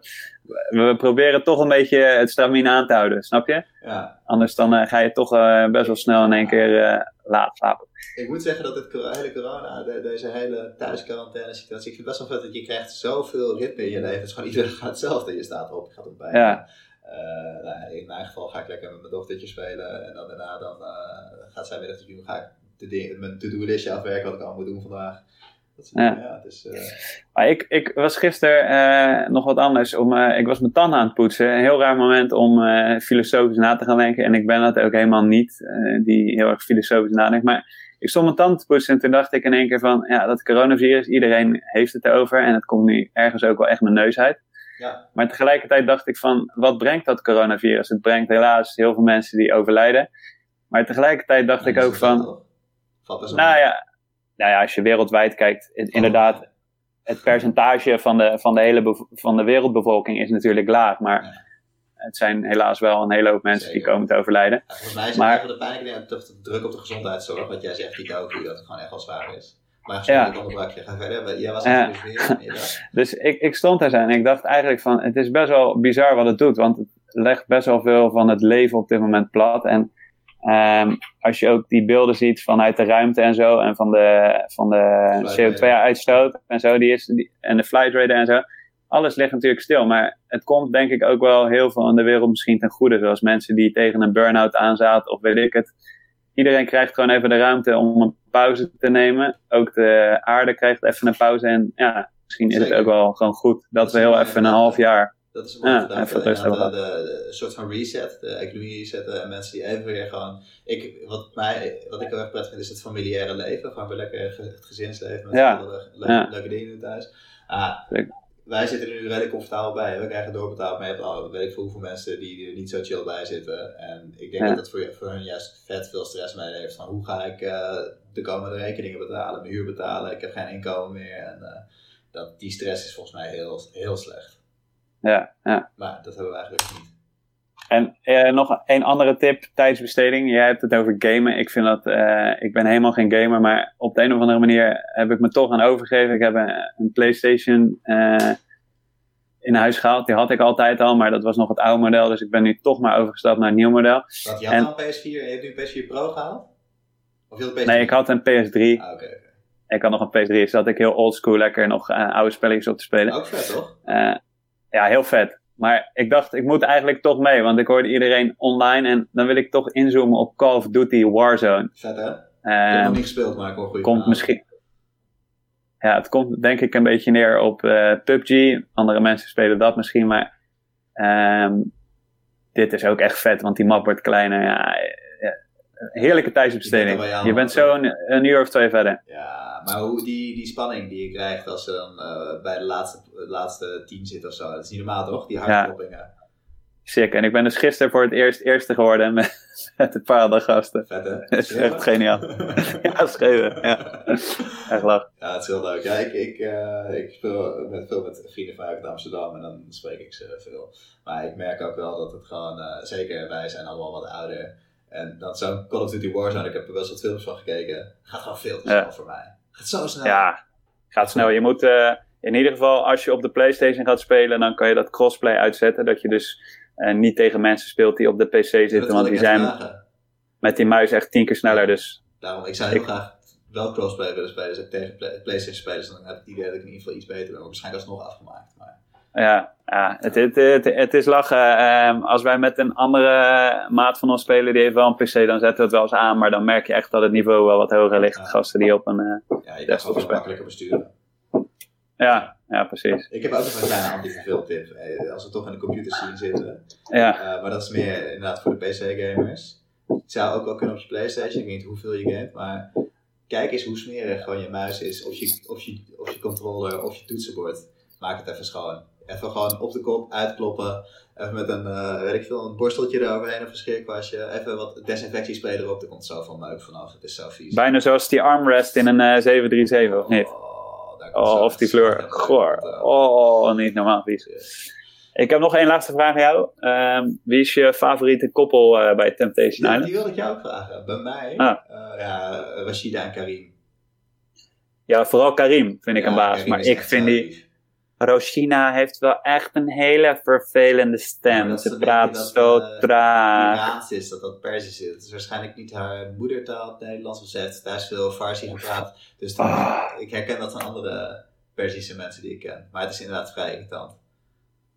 We proberen toch een beetje het stramine aan te houden, snap je? Ja. Anders dan uh, ga je toch uh, best wel snel in één keer uh, laat slapen. Ik moet zeggen dat het hele corona, de, deze hele thuisquarantaine situatie, ik vind het best wel vet dat je krijgt zoveel ritme in je leven. Het is gewoon iedereen gaat hetzelfde. Je staat op, je gaat ontbijten. Ja. Uh, nou, in mijn geval ga ik lekker met mijn dochtertje spelen en dan daarna dan, uh, gaat zij weer dat doen. Ga ik de mijn to-do-listje afwerken wat ik allemaal moet doen vandaag. Dat is, ja. ja dus, uh... maar ik, ik was gisteren nog wat anders. Om, ik was mijn tanden aan het poetsen. Een heel raar moment om filosofisch na te gaan denken. En ik ben dat ook helemaal niet, die heel erg filosofisch nadenkt. Maar ik stond mijn tanden te poetsen en toen dacht ik in één keer van... Ja, dat coronavirus, iedereen heeft het erover. En het komt nu ergens ook wel echt mijn neus uit. Ja. Maar tegelijkertijd dacht ik van, wat brengt dat coronavirus? Het brengt helaas heel veel mensen die overlijden. Maar tegelijkertijd dacht ik ook van, Nou mee. ja, nou ja, als je wereldwijd kijkt, het- inderdaad, het percentage van de, van, de hele van de wereldbevolking is natuurlijk laag. Maar Ja. het zijn helaas wel een hele hoop mensen die komen te overlijden. Ja, volgens mij is Maar- het een van de pijnlijke druk op de gezondheidszorg, wat jij zegt, die docu, dat het gewoon echt wel zwaar is. Maar Ja. ik onderbrak je, ga verder. Jij was Ja. dag. Dus ik, ik stond daar en ik dacht eigenlijk van, het is best wel bizar wat het doet. Want het legt best wel veel van het leven op dit moment plat. En ehm, als je ook die beelden ziet vanuit de ruimte en zo, en van de, van de Flight radar. CO2-uitstoot en zo, die is, die, en de flight radar en zo. Alles ligt natuurlijk stil, maar het komt denk ik ook wel heel veel in de wereld misschien ten goede. Zoals mensen die tegen een burn-out aanzaten of weet ik het. Iedereen krijgt gewoon even de ruimte om een pauze te nemen. Ook de aarde krijgt even een pauze. En ja, misschien is het ook wel gewoon goed dat, we heel even een half jaar. Dat is Ja, even rust hebben de, de, de- een soort van reset, de economie resetten en mensen die even weer gewoon... Ik, wat, mij, wat ik heel erg prettig vind is het familiaire leven. Gewoon weer lekker het gezinsleven met Ja. leuke, Ja. dingen thuis. Ah. Wij zitten er nu redelijk comfortabel bij. We krijgen doorbetaald, maar je hebt al weet ik veel hoeveel mensen die er niet zo chill bij zitten. En ik denk Ja. dat het voor, voor hun juist vet veel stress mee heeft. Van hoe ga ik eh, de komende rekeningen betalen, mijn huur betalen, ik heb geen inkomen meer. En eh, dat, die stress is volgens mij heel, heel slecht. Ja, ja. Maar dat hebben we eigenlijk niet. En eh, nog een andere tip, tijdsbesteding. Jij hebt het over gamen. Ik vind dat, eh, ik ben helemaal geen gamer, maar op de een of andere manier heb ik me toch aan overgegeven. Ik heb een, een PlayStation eh, in huis gehaald. Die had ik altijd al, maar dat was nog het oude model. Dus ik ben nu toch maar overgestapt naar een nieuw model. Want je had En- al een PS4 en je hebt nu een PS4 Pro gehaald? Of je had een PS4? Nee, ik had een PS3. Ah. Ik had nog een PS3. Dus zat ik heel oldschool lekker nog oude spelletjes op te spelen. Ook vet, toch? Ja, heel vet. Maar ik dacht, ik moet eigenlijk toch mee, want ik hoorde iedereen online en dan wil ik toch inzoomen op Call of Duty Warzone. Vet, hè? Ik heb Ehm, nog niet gespeeld, maar ik hoor komt misschien. Ja, het komt denk ik een beetje neer op eh, PUBG. Andere mensen spelen dat misschien, maar ehm, dit is ook echt vet, want die map wordt kleiner. Ja, heerlijke tijdsbesteding. Je bent zo een, een uur of twee verder. Ja, maar hoe die, die spanning die je krijgt als je dan eh, bij de laatste, de laatste tien zit of zo, dat is niet normaal, toch? Die hartkloppingen. Sick. En ik ben dus gisteren voor het eerst eerste geworden met, met een paar andere gasten. Vet, hè? Dat is echt geniaal. Ja, schreeuwen. Ja. Echt lach. Ja, het is heel leuk. Ja, ik, ik, eh, ik speel met, veel met vrienden vaak uit Amsterdam en dan spreek ik ze veel. Maar ik merk ook wel dat het gewoon, eh, zeker wij zijn allemaal wat ouder. En dan zo'n Call of Duty Warzone, ik heb er best wat films van gekeken, gaat gewoon veel te Ja. snel voor mij. Gaat zo snel. Ja, gaat snel. Je moet eh, in ieder geval, als je op de PlayStation gaat spelen, dan kan je dat crossplay uitzetten. Dat je dus eh, niet tegen mensen speelt die op de PC Dat zitten. Want die zijn vragen. met die muis echt tien keer sneller. Dus Daarom, ik zou heel Ik- graag wel crossplay willen spelen. Dus ik tegen Play- PlayStation spelen, dus dan heb ik het idee dat ik in ieder geval iets beter ben. Maar waarschijnlijk alsnog afgemaakt. Maar ja, ja het, het, het, het is lachen. Ehm, als wij met een andere maat van ons spelen, die heeft wel een PC, dan zetten we het wel eens aan. Maar dan merk je echt dat het niveau wel wat hoger ligt. Ja. Gasten die op een... eh, ja, je Desktop spelen. makkelijker besturen. ja, ja, precies. Ik heb ook nog een kleine anti-verveeltip. eh, Als we toch in de computer scene zitten. Ja, Eh, maar dat is meer inderdaad voor de PC-gamers. Het zou ook wel kunnen op je PlayStation. Ik weet niet hoeveel je gamet, maar kijk eens hoe smerig gewoon je muis is. Of je, of je, of je controller of je toetsenbord. Maak het even schoon. Even gewoon op de kop uitkloppen. Even met een, eh, weet ik veel, een borsteltje eroverheen of een scheerkwastje. Even wat desinfectiespray erop. Er komt zoveel meuk vanaf. Het is zo vies. bijna zoals die armrest in een eh, 737, of niet? Oh, daar komt Oh, of die zo- Goor. Oh, niet normaal vies. Ik heb nog één laatste vraag aan jou. Ehm, wie is je favoriete koppel eh, bij Temptation Ja, Island? die wilde ik jou ook vragen. Bij mij, Ah. eh, ja, Rashida en Karim. Ja, vooral Karim vind ik Ja, een baas. Karim Maar ik vind die... Roshina heeft wel echt een hele vervelende stem. is Ze praat zo eh, traag. Iraans is, dat dat Persisch is. Het is waarschijnlijk niet haar moedertaal, Nederlands of zij heeft thuis veel Farsi gepraat. Dus dan, Ah. ik herken dat van andere Persische mensen die ik ken. Maar het is inderdaad vrij irritant.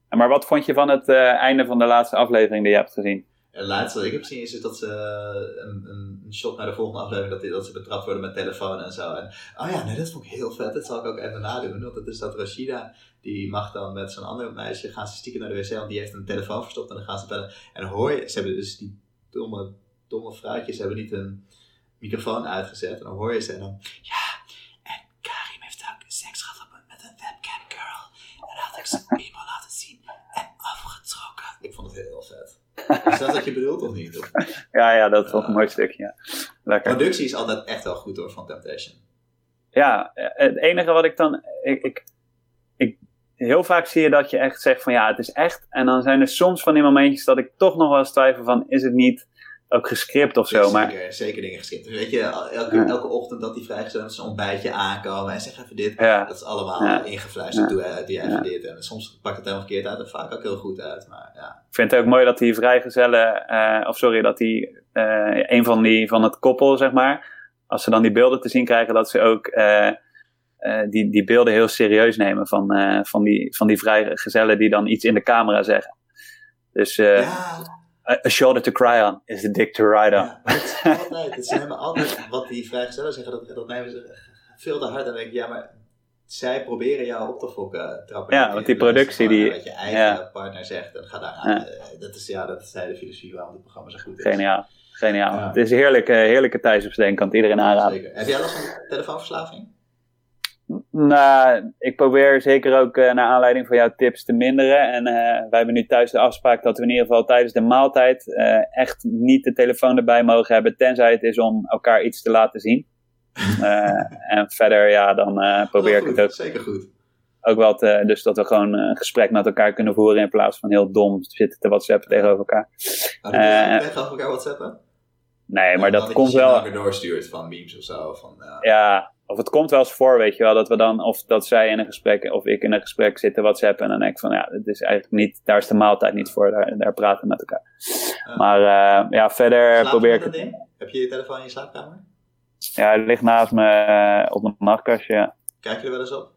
Maar wat vond je van het eh, einde van de laatste aflevering die je hebt gezien? Het laatste wat ik heb gezien is dat ze eh, een, een, shot naar de volgende aflevering, dat, die, dat ze betrapt worden met telefoon en zo. En, oh ja, nee, dat vond ik heel vet. Dat zal ik ook even nadoen. Want het is dat Rashida, die mag dan met zo'n ander meisje, gaan ze stiekem naar de wc, want die heeft een telefoon verstopt en dan gaan ze bellen. En hoor je, ze hebben dus die domme, domme vrouwtjes hebben niet een microfoon uitgezet. En dan hoor je ze en dan, ja, en Karim heeft ook seks gehad met een webcam girl. En had ik zijn piemel laten zien en afgetrokken. Ik vond het heel. Is dat wat je bedoelt of niet? Of? Ja, ja, dat is wel een mooi stukje. Ja. Lekker. Productie is altijd echt wel goed hoor, van Temptation. Ja, het enige wat ik dan. Ik, ik, ik, heel vaak zie je dat je echt zegt van ja, het is echt. En dan zijn er soms van die momentjes dat ik toch nog wel eens twijfel van is het niet ook gescript of zo. Zeker, Maar zeker dingen geschikt. Dus weet je, elke, Ja. elke ochtend dat die vrijgesteld zijn ontbijtje aankomen en zeg even dit. ja, Dat is allemaal Ja. ingefluisterd. Doe, eh, doe even dit. En soms pakt het helemaal verkeerd uit en vaak ook heel goed uit. Maar ja. ik vind het ook mooi dat die vrijgezellen, eh of sorry, dat die eh, een van die van het koppel, zeg maar, als ze dan die beelden te zien krijgen, dat ze ook die, die beelden heel serieus nemen van, van, die, van die vrijgezellen die dan iets in de camera zeggen. Dus ja, a, a shoulder to cry on is the dick to ride on. ja, het is altijd. Het zijn helemaal altijd wat die vrijgestellen zeggen. Dat, dat nemen ze veel te hard. En denk ik, ja, maar zij proberen jou op te fokken. trappen Ja, want die productie, die- Wat je eigen ja. partner zegt en ga daar Ja. Dat is, ja, dat is de filosofie waarom dit programma zo goed is. Geniaal. Geniaal. Ja. Het is een heerlijke, heerlijke tijdsbesteding. kan het iedereen aanraden. Zeker. Heb jij last van telefoonverslaving? Nou, ik probeer zeker ook eh, naar aanleiding van jouw tips te minderen. En eh, wij hebben nu thuis de afspraak dat we in ieder geval tijdens de maaltijd eh, echt niet de telefoon erbij mogen hebben. Tenzij het is om elkaar iets te laten zien. En verder, ja, dan probeer ik het ook, Zeker goed. ook wel te, dus dat we gewoon een gesprek met elkaar kunnen voeren in plaats van heel dom zitten te whatsappen tegenover elkaar. Nou, je tegenover elkaar whatsappen? Nee, maar dat je komt wel. naar elkaar doorstuurt van memes of zo. Van, ja. Of het komt wel eens voor, weet je wel, dat we dan, of dat zij in een gesprek, of ik in een gesprek zitten WhatsApp en dan denk ik van, ja, het is eigenlijk niet, daar is de maaltijd niet voor, daar, daar praten we met elkaar. Maar eh, ja, verder Slaap probeer ik het? Heb je je telefoon in je slaapkamer? ja, het ligt naast me eh, op mijn nachtkastje, ja. Kijk je er wel eens op?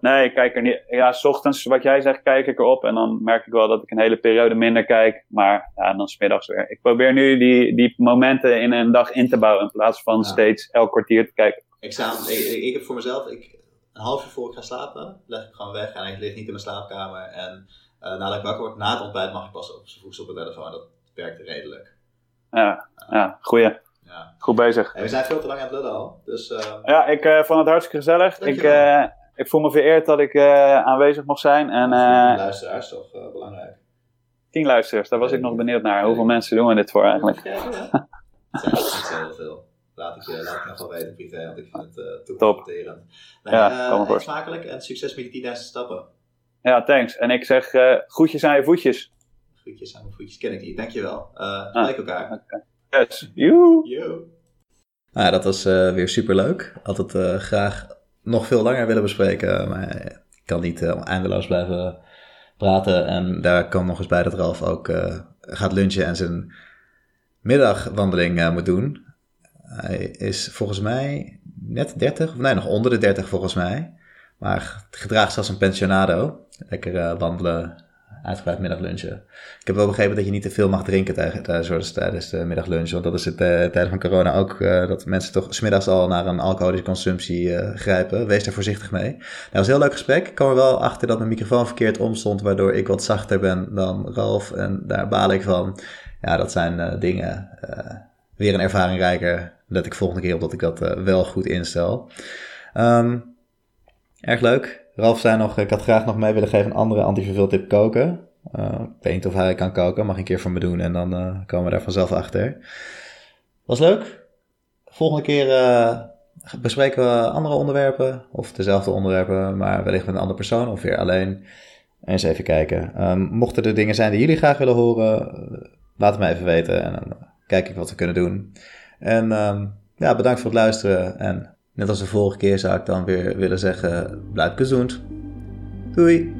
Nee, ik kijk er niet, ja, s ochtends, wat jij zegt, kijk ik erop en dan merk ik wel dat ik een hele periode minder kijk, maar ja, dan smiddags weer. Ik probeer nu die, die momenten in een dag in te bouwen in plaats van Ja. steeds elk kwartier te kijken. Examen. Ik, ik, ik heb voor mezelf, ik, een half uur voor ik ga slapen, leg ik gewoon weg en ik lig niet in mijn slaapkamer. En eh, nadat ik wakker word, na het ontbijt mag ik pas op z'n voedsel op mijn telefoon. Dat werkt redelijk. Ja, ja, goeie. Ja. Goed bezig. En we zijn veel te lang aan het lullen al. Dus eh, Ja, ik eh, vond het hartstikke gezellig. Ik, eh, ik voel me vereerd dat ik aanwezig mocht zijn. En luisteraars toch belangrijk. tien luisteraars, daar was ik nog benieuwd naar. Hoeveel mensen doen we dit voor eigenlijk? Ja, ja. Het zijn niet zo heel veel. Laat ik, je, laat ik nog wel weten privé, want ik vind het uh, Top. confronterend. Ja, eet voor. smakelijk en succes met die 10.000 stappen. Ja, thanks. En ik zeg groetjes aan je voetjes. Groetjes aan mijn voetjes, ken ik niet. Dankjewel. Uh, Ah. Elkaar. Yes. Joe. Nou, ja, dat was eh, weer super leuk. Altijd eh, graag nog veel langer willen bespreken, maar ik kan niet eh, eindeloos blijven praten. En daar kan nog eens bij dat Ralf ook eh, gaat lunchen en zijn middagwandeling eh, moet doen. Hij is volgens mij net 30, of nee, nog onder de 30 volgens mij. Maar gedraagt zich als een pensionado. Lekker eh, wandelen, uitgebreid middaglunchen. Ik heb wel begrepen dat je niet te veel mag drinken tijdens, tijdens de middaglunch. Want dat is het uh, tijden van corona ook. Uh, dat mensen toch smiddags al naar een alcoholische consumptie uh, grijpen. Wees daar voorzichtig mee. Nou, dat was een heel leuk gesprek. Ik kwam er wel achter dat mijn microfoon verkeerd omstond. Waardoor ik wat zachter ben dan Ralf. En daar baal ik van. Ja, dat zijn dingen. weer een ervaring rijker. Let ik volgende keer op dat ik dat wel goed instel. Um, erg leuk. Ralf zei nog, ik had graag nog mee willen geven een andere antiverveel tip koken. Uh, ik weet niet of hij kan koken, mag een keer voor me doen en dan uh, komen we daar vanzelf achter. Was leuk. Volgende keer uh, bespreken we andere onderwerpen, of dezelfde onderwerpen, maar wellicht met een andere persoon of weer alleen. Eens even kijken. Um, mochten er dingen zijn die jullie graag willen horen, laat het me even weten en dan kijk ik wat we kunnen doen. En um, ja, bedankt voor het luisteren en net als de vorige keer zou ik dan weer willen zeggen, blijf gezond. Doei!